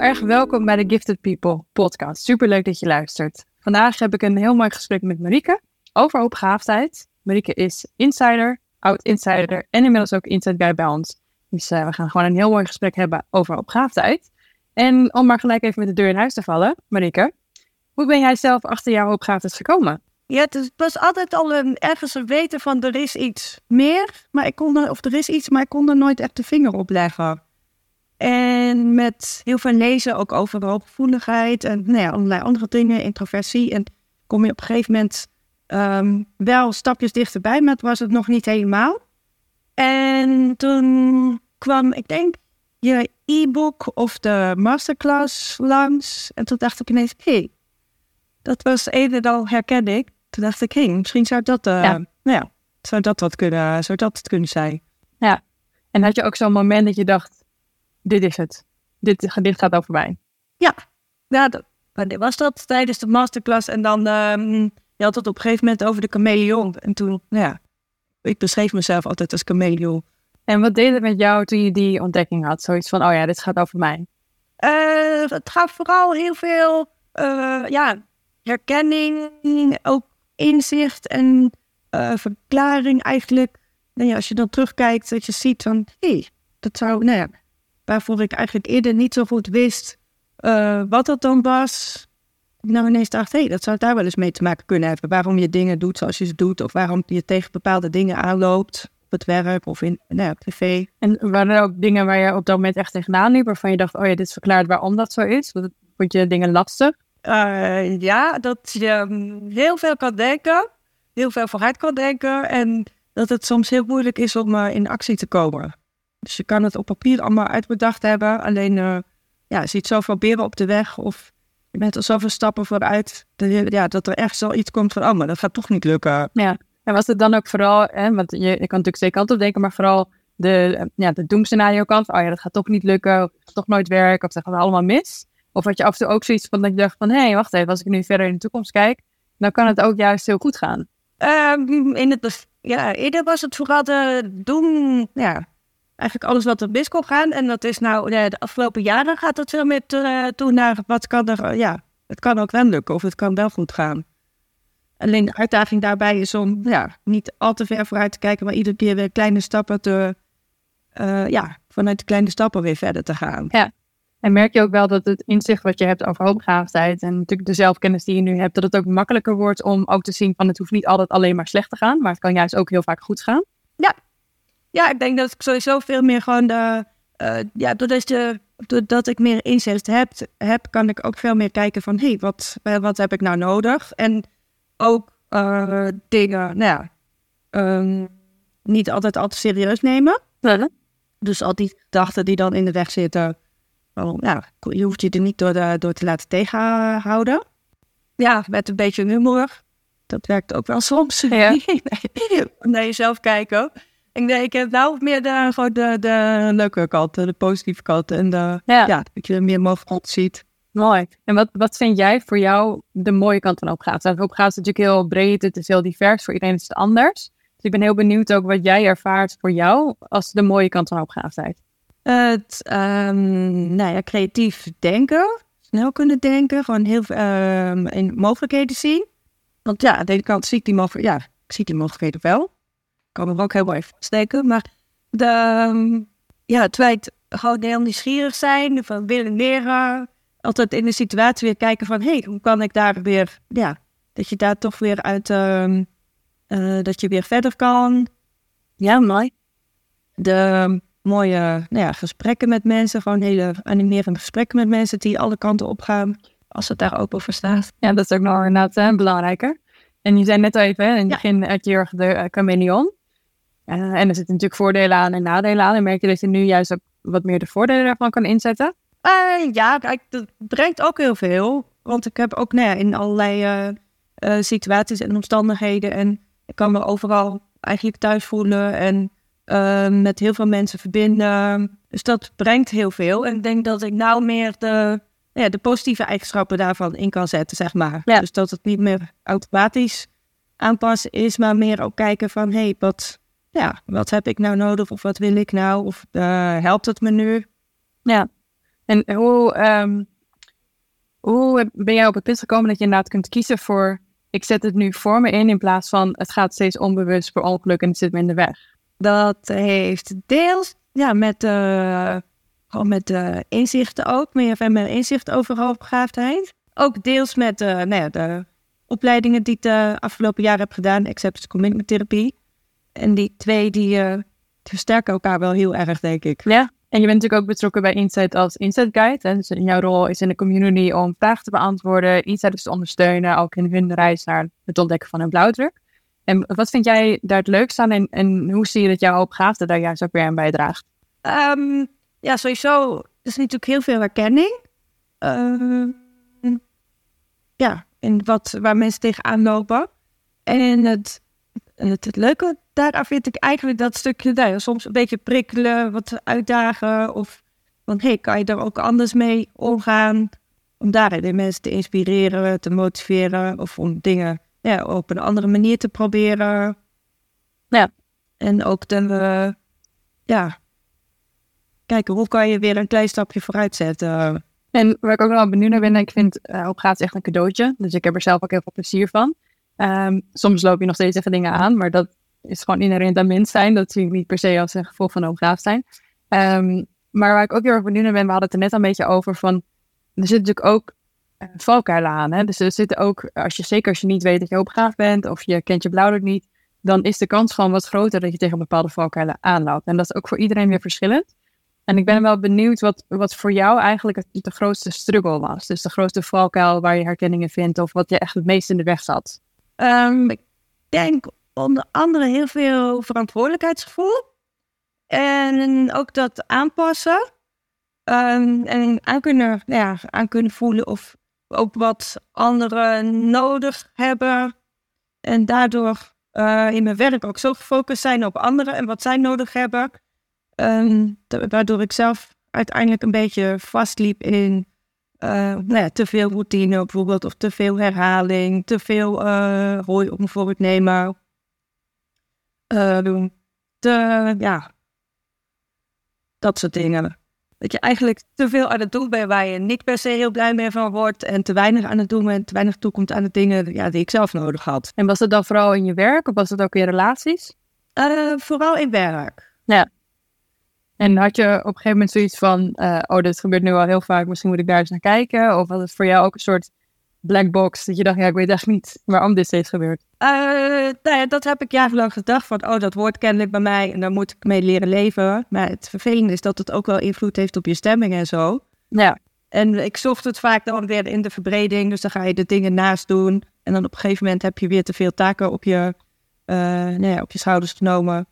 Erg welkom bij de Gifted People podcast. Superleuk dat je luistert. Vandaag heb ik een heel mooi gesprek met Marieke over hoopgaafdheid. Marieke is insider, oud-insider en inmiddels ook inside guy bij ons. Dus uh, we gaan gewoon een heel mooi gesprek hebben over hoopgaafdheid. En om maar gelijk even met de deur in huis te vallen, Marieke, hoe ben jij zelf achter jouw hoopgaafdheid gekomen? Ja, het was altijd al een, ergens een weten van er is iets meer, maar ik kon er, of er is iets, maar ik kon er nooit echt de vinger op leggen. En met heel veel lezen, ook over hooggevoeligheid en nou ja, allerlei andere dingen, introversie. En kom je op een gegeven moment um, wel stapjes dichterbij, maar het was het nog niet helemaal. En toen kwam, ik denk, je e-book of de masterclass langs. En toen dacht ik ineens, hé, hey, dat was een en al herken ik. Toen dacht ik, hé, hey, misschien zou dat, uh, ja. Nou ja, zou dat wat kunnen, zou dat het kunnen zijn. Ja, en had je ook zo'n moment dat je dacht, dit is het. Dit, dit gaat over mij. Ja, ja dat, was dat tijdens de masterclass. En dan, um, je had het op een gegeven moment over de chameleon. En toen, nou ja, ik beschreef mezelf altijd als chameleon. En wat deed het met jou toen je die ontdekking had? Zoiets van, oh ja, dit gaat over mij. Uh, het gaat vooral heel veel, uh, ja, herkenning, ook inzicht en uh, verklaring eigenlijk. Nou ja, als je dan terugkijkt, dat je ziet van, hé, hey, dat zou, nou ja, waarvoor ik eigenlijk eerder niet zo goed wist uh, wat dat dan was. Nou ineens dacht, hé, hey, dat zou daar wel eens mee te maken kunnen hebben. Waarom je dingen doet zoals je ze doet, of waarom je tegen bepaalde dingen aanloopt. Op het werk of in nou, op tv. En waren er ook dingen waar je op dat moment echt tegenaan liep, waarvan je dacht, oh ja, dit verklaart waarom dat zo is? Vond je dingen lastig? Uh, ja, dat je mm, heel veel kan denken, heel veel vooruit kan denken en dat het soms heel moeilijk is om uh, in actie te komen. Dus je kan het op papier allemaal uitbedacht hebben. Alleen, uh, ja, je ziet zoveel beren op de weg of je bent er zoveel stappen vooruit. Dat, je, ja, dat er echt zo iets komt van, oh, maar dat gaat toch niet lukken. Ja, en was het dan ook vooral, hè, want je, je kan natuurlijk twee kanten op denken, maar vooral de, ja, de doemscenario kant. Oh ja, dat gaat toch niet lukken, of gaat toch nooit werken, of dat gaat allemaal mis. Of had je af en toe ook zoiets van dat je dacht van, hé, hey, wacht even, als ik nu verder in de toekomst kijk, dan kan het ook juist heel goed gaan. Um, in het, ja, eerder was het vooral de doen, ja, eigenlijk alles wat er mis kon gaan. En dat is nou, de afgelopen jaren gaat het veel meer uh, toe naar wat kan er, ja, het kan ook wel lukken of het kan wel goed gaan. Alleen de uitdaging daarbij is om ja, niet al te ver vooruit te kijken, maar iedere keer weer kleine stappen te, uh, ja, vanuit de kleine stappen weer verder te gaan. Ja. En merk je ook wel dat het inzicht wat je hebt over hoogbegaafdheid en natuurlijk de zelfkennis die je nu hebt, dat het ook makkelijker wordt om ook te zien van het hoeft niet altijd alleen maar slecht te gaan, maar het kan juist ook heel vaak goed gaan? Ja, ik denk dat ik sowieso veel meer gewoon de. Uh, ja, doordat, je, doordat ik meer inzicht heb, heb, kan ik ook veel meer kijken van hé, hey, wat, wat heb ik nou nodig? En ook uh, dingen, nou ja, um, niet altijd al te serieus nemen. Ja. Dus al die gedachten die dan in de weg zitten, ja, je hoeft je er niet door, de, door te laten tegenhouden. Ja, met een beetje humor. Dat werkt ook wel soms. Ja. Naar jezelf kijken. Ik, ik heb nou meer de, gewoon de, de leuke kanten, de positieve kanten. En de, ja. ja dat je er meer mogelijk ziet. Mooi. En wat, wat vind jij voor jou de mooie kant van hoopgaafdheid? Hoopgaafdheid is natuurlijk heel breed, het is heel divers, voor iedereen is het anders. Dus ik ben heel benieuwd ook wat jij ervaart voor jou als de mooie kant van hoopgaafdheid. Het, um, nou ja, creatief denken, snel kunnen denken, gewoon heel veel um, in mogelijkheden zien. Want ja, aan de ene kant zie ik die mogelijkheden, ja, ik zie die mogelijkheden wel kan er ook heel mooi vaststeken. Maar de, um, ja, het feit gewoon heel nieuwsgierig zijn, van willen leren. Altijd in de situatie weer kijken van, hé, hey, hoe kan ik daar weer, ja, dat je daar toch weer uit, uh, uh, dat je weer verder kan. Ja, mooi. De mooie nou ja, gesprekken met mensen, gewoon hele animerende gesprekken met mensen die alle kanten op gaan, als het daar ook over staat. Ja, dat is ook nog inderdaad uh, belangrijker. En je zei net al even, hè, in het ja. begin uit je de uh, chameleon. Uh, en er zitten natuurlijk voordelen aan en nadelen aan. En merk je dat je nu juist ook wat meer de voordelen daarvan kan inzetten? Uh, ja, kijk, dat brengt ook heel veel. Want ik heb ook nou ja, in allerlei uh, situaties en omstandigheden. En ik kan me overal eigenlijk thuis voelen. En met heel veel mensen verbinden. Dus dat brengt heel veel. En ik denk dat ik nou meer de, ja, de positieve eigenschappen daarvan in kan zetten, zeg maar. Ja. Dus dat het niet meer automatisch aanpassen is, maar meer ook kijken van... hé, hey, wat ja, wat heb ik nou nodig of wat wil ik nou of uh, helpt het me nu? Ja, En hoe, ehm, hoe ben jij op het punt gekomen dat je inderdaad kunt kiezen voor... ik zet het nu voor me in in plaats van het gaat steeds onbewust per ongeluk en het zit me in de weg? Dat heeft deels ja, met, uh, gewoon met uh, inzichten ook, meer van mijn inzicht over hoogbegaafdheid. Ook deels met nou ja, de opleidingen die ik de afgelopen jaren heb gedaan, acceptance commitment therapie. En die twee die versterken elkaar wel heel erg, denk ik. Ja, en je bent natuurlijk ook betrokken bij Insight als Insight Guide. Hè? Dus jouw rol is in de community om vragen te beantwoorden, insiders te ondersteunen, ook in hun reis naar het ontdekken van een blauwdruk. En wat vind jij daar het leukste aan en, en hoe zie je dat jouw hoopgaafde daar juist ook weer aan bijdraagt? Um, ja, sowieso is natuurlijk heel veel herkenning. Uh, ja, in wat, waar mensen tegenaan lopen. En het, het, het leuke daar vind ik eigenlijk dat stukje, nou, soms een beetje prikkelen, wat uitdagen. Of van, hey, kan je daar ook anders mee omgaan? Om daarin de mensen te inspireren, te motiveren. Of om dingen ja, op een andere manier te proberen. Ja. En ook dan, uh, ja, kijken hoe kan je weer een klein stapje vooruit zetten. En waar ik ook wel benieuwd naar ben, ik vind uh, opgaat echt een cadeautje. Dus ik heb er zelf ook heel veel plezier van. Um, soms loop je nog steeds even dingen aan, maar dat is gewoon inherent aan mens zijn. Dat zie ik niet per se als een gevolg van hooggraaf zijn. Um, maar waar ik ook heel erg benieuwd naar ben, we hadden het er net een beetje over van, er zit natuurlijk ook uh, valkuilen aan. Hè? Dus er zitten ook, als je, zeker als je niet weet dat je hoogbegaafd bent of je kent je blauwdruk niet, dan is de kans gewoon wat groter dat je tegen bepaalde valkuilen aanloopt. En dat is ook voor iedereen weer verschillend. En ik ben wel benieuwd wat, wat voor jou eigenlijk het, de grootste struggle was. Dus de grootste valkuil waar je herkenningen vindt of wat je echt het meest in de weg zat. Um, ik denk onder andere heel veel verantwoordelijkheidsgevoel. En ook dat aanpassen. Um, en aan kunnen, nou ja, aan kunnen voelen of ook wat anderen nodig hebben. En daardoor uh, in mijn werk ook zo gefocust zijn op anderen en wat zij nodig hebben. Um, waardoor ik zelf uiteindelijk een beetje vastliep in uh, nou ja, te veel routine bijvoorbeeld, of te veel herhaling, te veel uh, rooi om een voorbeeld nemen. Uh, doen. Ja, dat soort dingen. Dat je eigenlijk te veel aan het doen bent waar je niet per se heel blij mee van wordt. En te weinig aan het doen bent, te weinig toekomt aan de dingen ja, die ik zelf nodig had. En was dat dan vooral in je werk of was dat ook in relaties? Uh, vooral in werk. Ja. En had je op een gegeven moment zoiets van, uh, oh, dit gebeurt nu al heel vaak, misschien moet ik daar eens naar kijken? Of was het voor jou ook een soort black box, dat je dacht, ja, ik weet echt niet waarom dit steeds gebeurt? Uh, nou ja, dat heb ik jarenlang gedacht, van, oh, dat wordt kennelijk bij mij en daar moet ik mee leren leven. Maar het vervelende is dat het ook wel invloed heeft op je stemming en zo. Ja. En ik zocht het vaak dan weer in de verbreding, dus dan ga je de dingen naast doen. En dan op een gegeven moment heb je weer te veel taken op je, uh, nou ja, op je schouders genomen.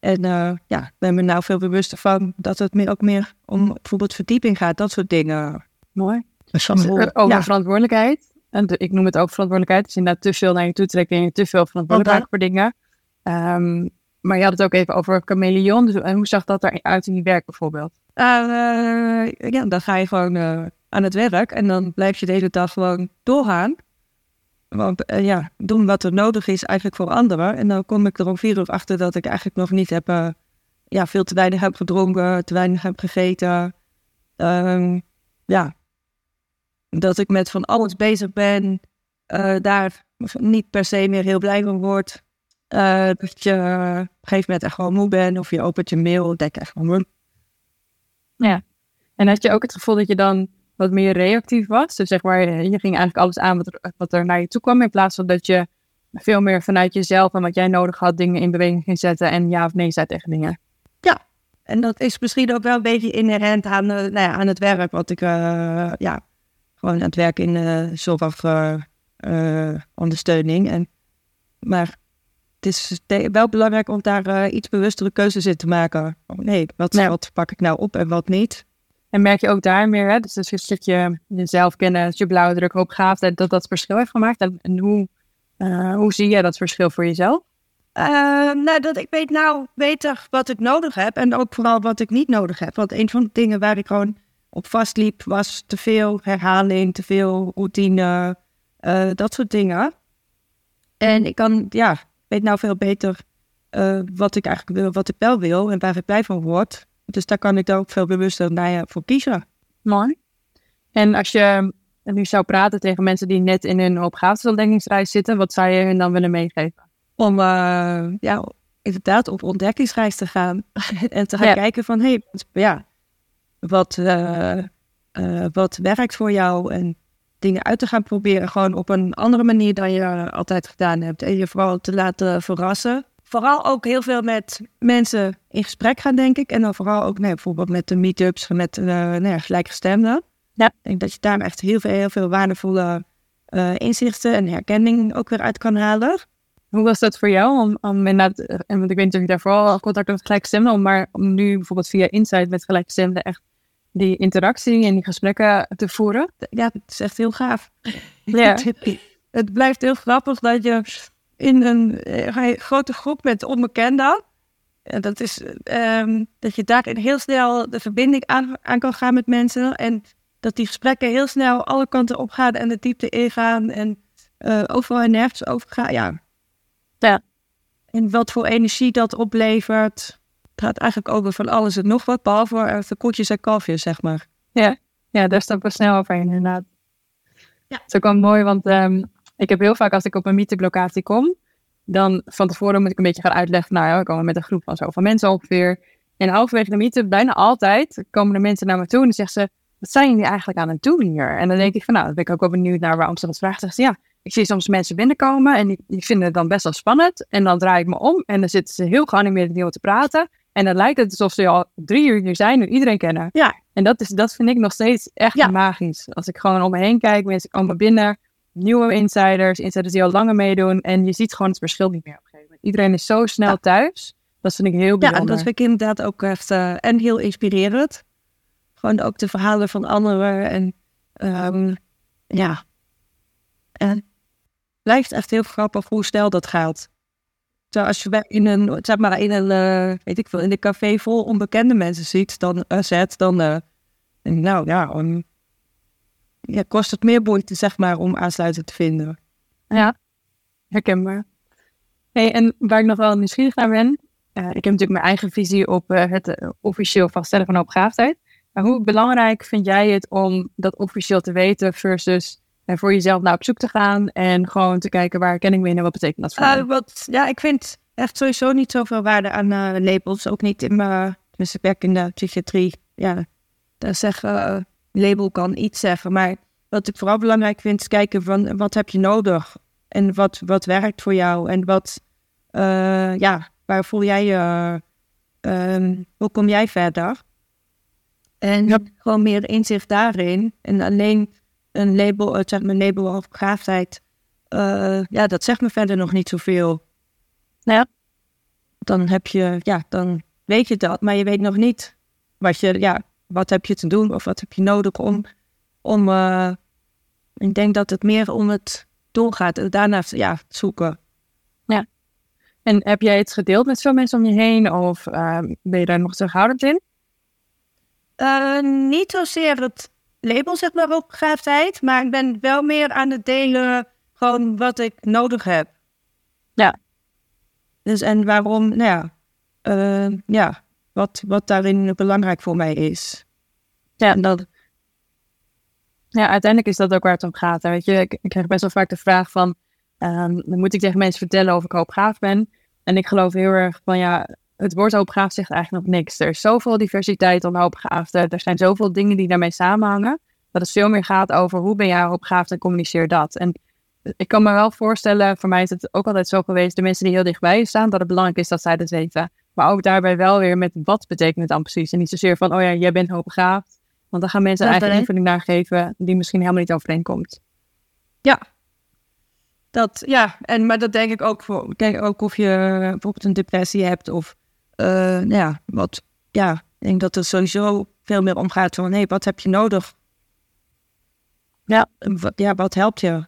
En uh, ja, ik ben me nou veel bewuster van dat het meer, ook meer om bijvoorbeeld verdieping gaat, dat soort dingen. Mooi. Dus over ja. verantwoordelijkheid. En ik noem het ook verantwoordelijkheid. Dus inderdaad te veel naar je toe trekken en je te veel verantwoordelijkheid voor dingen. Um, maar je had het ook even over chameleon. Dus, en hoe zag dat eruit in je werk bijvoorbeeld? Uh, ja, dan ga je gewoon uh, aan het werk en dan blijf je de hele dag gewoon doorgaan. Want ja, doen wat er nodig is eigenlijk voor anderen. En dan kom ik er om vier uur achter dat ik eigenlijk nog niet heb, ja, veel te weinig heb gedronken, te weinig heb gegeten. Um, ja, dat ik met van alles bezig ben, uh, daar niet per se meer heel blij van word. dat je op een gegeven moment echt gewoon moe bent of je opent je mail en denk echt gewoon. Ja, en had je ook het gevoel dat je dan wat meer reactief was. Dus zeg maar, je ging eigenlijk alles aan wat er, wat er naar je toe kwam. In plaats van dat je veel meer vanuit jezelf en wat jij nodig had, dingen in beweging ging zetten en ja of nee zei tegen dingen. Ja, en dat is misschien ook wel een beetje inherent aan, nou ja, aan het werk. Wat ik, ja, gewoon aan het werk in uh, zorgondersteuning. en maar het is wel belangrijk om daar iets bewustere keuzes in te maken. nee, wat, wat pak ik nou op en wat niet? En merk je ook daar meer, hè? dus een stukje jezelf kennen, je blauwdruk, hoopgaafdheid, dat dat verschil heeft gemaakt. En, en hoe, uh, hoe zie jij dat verschil voor jezelf? Uh, nou, dat ik weet nou beter wat ik nodig heb en ook vooral wat ik niet nodig heb. Want een van de dingen waar ik gewoon op vastliep was te veel herhaling, te veel routine, uh, dat soort dingen. En ik kan, ja, weet nou veel beter wat ik eigenlijk wil, wat ik wel wil en waar ik blij van word. Dus daar kan ik dan ook veel bewuster naar voor kiezen. Mooi. En als je nu zou praten tegen mensen die net in hun hooggaafdesontdekkingsreis zitten, wat zou je hun dan willen meegeven? Om uh, ja, inderdaad op ontdekkingsreis te gaan en te gaan Ja. kijken van, hé, hey, ja, wat, eh, eh, wat werkt voor jou en dingen uit te gaan proberen, gewoon op een andere manier dan je altijd gedaan hebt. En je vooral te laten verrassen. Vooral ook heel veel met mensen in gesprek gaan, denk ik. En dan vooral ook nee, bijvoorbeeld met de meetups, met uh, nou ja, gelijkgestemden. Ja. Ik denk dat je daar echt heel veel, heel veel waardevolle inzichten en herkenning ook weer uit kan halen. Hoe was dat voor jou? Om, om inderdaad, en want ik weet niet of je daarvoor al contact had met gelijkgestemden, om maar om nu bijvoorbeeld via Insight met gelijkgestemden echt die interactie en die gesprekken te voeren? Ja, het is echt heel gaaf. Ja. het blijft heel grappig dat je in een uh, grote groep met onbekenden. En dat is um, dat je daarin heel snel de verbinding aan, aan, kan gaan met mensen. En dat die gesprekken heel snel alle kanten op gaan en de diepte ingaan. En uh, overal en nergens over gaan. Ja. Ja. En wat voor energie dat oplevert. Het gaat eigenlijk over van alles en nog wat. Behalve de koetjes en kalfjes, zeg maar. Ja, ja daar stappen we snel overheen inderdaad. Ja. Het is ook wel mooi, want um, ik heb heel vaak als ik op een meetup locatie kom, dan van tevoren moet ik een beetje gaan uitleggen, nou ja, we komen met een groep van zoveel mensen ongeveer. En halverwege de meetup, bijna altijd, komen de mensen naar me toe en dan zeggen ze, wat zijn jullie eigenlijk aan het doen hier? En dan denk ik van, nou, dan ben ik ook wel benieuwd naar waarom ze dat vragen. Zeggen ze, ja, ik zie soms mensen binnenkomen en die, die, vinden het dan best wel spannend. En dan draai ik me om en dan zitten ze heel geanimeerd met te praten. En dan lijkt het alsof ze al drie uur hier zijn en iedereen kennen. Ja. En dat, is, dat vind ik nog steeds echt Ja. magisch. Als ik gewoon om me heen kijk, mensen komen binnen, nieuwe insiders, insiders die al langer meedoen. En je ziet gewoon het verschil niet meer op een gegeven moment. Iedereen is zo snel Ja. thuis. Dat vind ik heel Ja, bijzonder. en dat vind ik inderdaad ook echt uh, en heel inspirerend. Gewoon ook de verhalen van anderen. En um, ja. En blijft echt heel grappig hoe snel dat gaat. Zo als je in een, zeg maar, in een, uh, weet ik veel, in een café vol onbekende mensen ziet, dan uh, zet, dan, uh, nou ja, um, ja, kost het meer moeite, zeg maar, om aansluiten te vinden. Ja, herkenbaar. Hey, en waar ik nog wel nieuwsgierig naar ben, ik heb natuurlijk mijn eigen visie op het officieel vaststellen van hoogbegaafdheid. Maar hoe belangrijk vind jij het om dat officieel te weten versus uh, voor jezelf naar op zoek te gaan en gewoon te kijken waar ken ik mee en wat betekent dat voor mij? wat, ja, ik vind echt sowieso niet zoveel waarde aan labels. Ook niet in mijn, tenminste, werk in de psychiatrie. Ja, daar zeggen, label kan iets zeggen. Maar wat ik vooral belangrijk vind is kijken van wat heb je nodig? En wat, wat werkt voor jou? En wat, uh, ja, waar voel jij je? Um, hoe kom jij verder? En Ja. gewoon meer inzicht daarin. En alleen een label, uh, zeg maar, een label of begaafdheid, uh, ja, dat zegt me verder nog niet zoveel. Ja. Dan heb je, ja, dan weet je dat, maar je weet nog niet wat je, ja, wat heb je te doen of wat heb je nodig om, om uh, ik denk dat het meer om het doel gaat en daarna, ja, zoeken. En heb jij het gedeeld met veel mensen om je heen of uh, ben je daar nog terughoudend in? Niet zozeer het label, zeg maar, op begaafdheid, maar ik ben wel meer aan het delen gewoon wat ik nodig heb. Ja. Dus en waarom, nou ja, uh, ja wat, wat daarin belangrijk voor mij is. Ja. En dat, Ja, uiteindelijk is dat ook waar het om gaat. hè. Weet je, ik, ik krijg best wel vaak de vraag van, um, dan moet ik tegen mensen vertellen of ik hoogbegaafd ben. En ik geloof heel erg van, ja, het woord hoogbegaafd zegt eigenlijk nog niks. Er is zoveel diversiteit onder hoogbegaafden. Er zijn zoveel dingen die daarmee samenhangen. Dat het veel meer gaat over hoe ben jij hoogbegaafd en communiceer dat. En ik kan me wel voorstellen, voor mij is het ook altijd zo geweest, de mensen die heel dichtbij je staan, dat het belangrijk is dat zij dat weten. Maar ook daarbij wel weer met wat betekent het dan precies. En niet zozeer van, oh ja, jij bent hoogbegaafd. Want dan gaan mensen Ja, eigen nee. invulling naar geven die misschien helemaal niet overeenkomt. ja. Dat, ja, en, maar dat denk ik ook voor. Kijk ook of je eh, bijvoorbeeld een depressie hebt of, nou ja, wat, ja, ik denk dat er sowieso veel meer omgaat van, hé, hey, wat heb je nodig? Ja. Wat, ja, wat helpt je?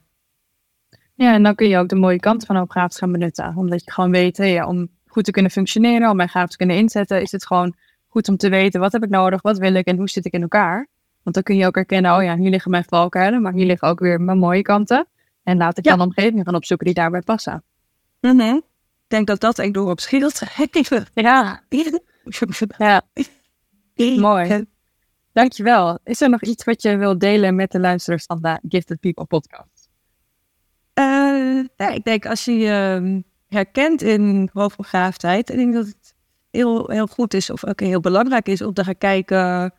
Ja, en dan kun je ook de mooie kant van hoogbegaafd gaan benutten. Omdat je gewoon weet, hey, om goed te kunnen functioneren, om mijn gaven te kunnen inzetten, is het gewoon goed om te weten, wat heb ik nodig, wat wil ik en hoe zit ik in elkaar? Want dan kun je ook herkennen, oh ja, hier liggen mijn valkuilen, maar hier liggen ook weer mijn mooie kanten. En laat ik Ja. dan omgevingen gaan opzoeken die daarbij passen. Ik denk dat dat echt door op scheelt. Ja, ja, mooi. Dankjewel. Is er nog iets wat je wilt delen met de luisteraars van de Gifted People podcast? Uh, ja, ik denk als je je uh, herkent in hoogbegaafdheid, ik denk dat het heel, heel goed is of ook heel belangrijk is om te gaan kijken,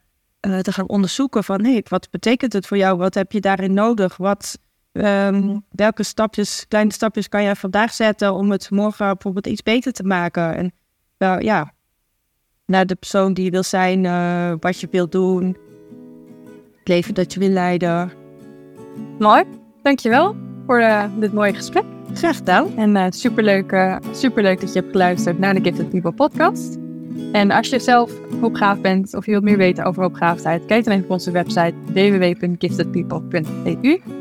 uh, te gaan onderzoeken van hey, wat betekent het voor jou? Wat heb je daarin nodig? Wat, um, welke stapjes, kleine stapjes kan jij vandaag zetten om het morgen bijvoorbeeld iets beter te maken? En uh, ja, naar de persoon die je wil zijn, uh, wat je wilt doen, het leven dat je wil leiden. Mooi, dankjewel voor uh, dit mooie gesprek. Graag gedaan. En uh, superleuk, superleuk dat je hebt geluisterd naar de Gifted People podcast. En als je zelf hoopgaaf bent of je wilt meer weten over hoopgaafdheid, kijk dan even op onze website www.giftedpeople.eu.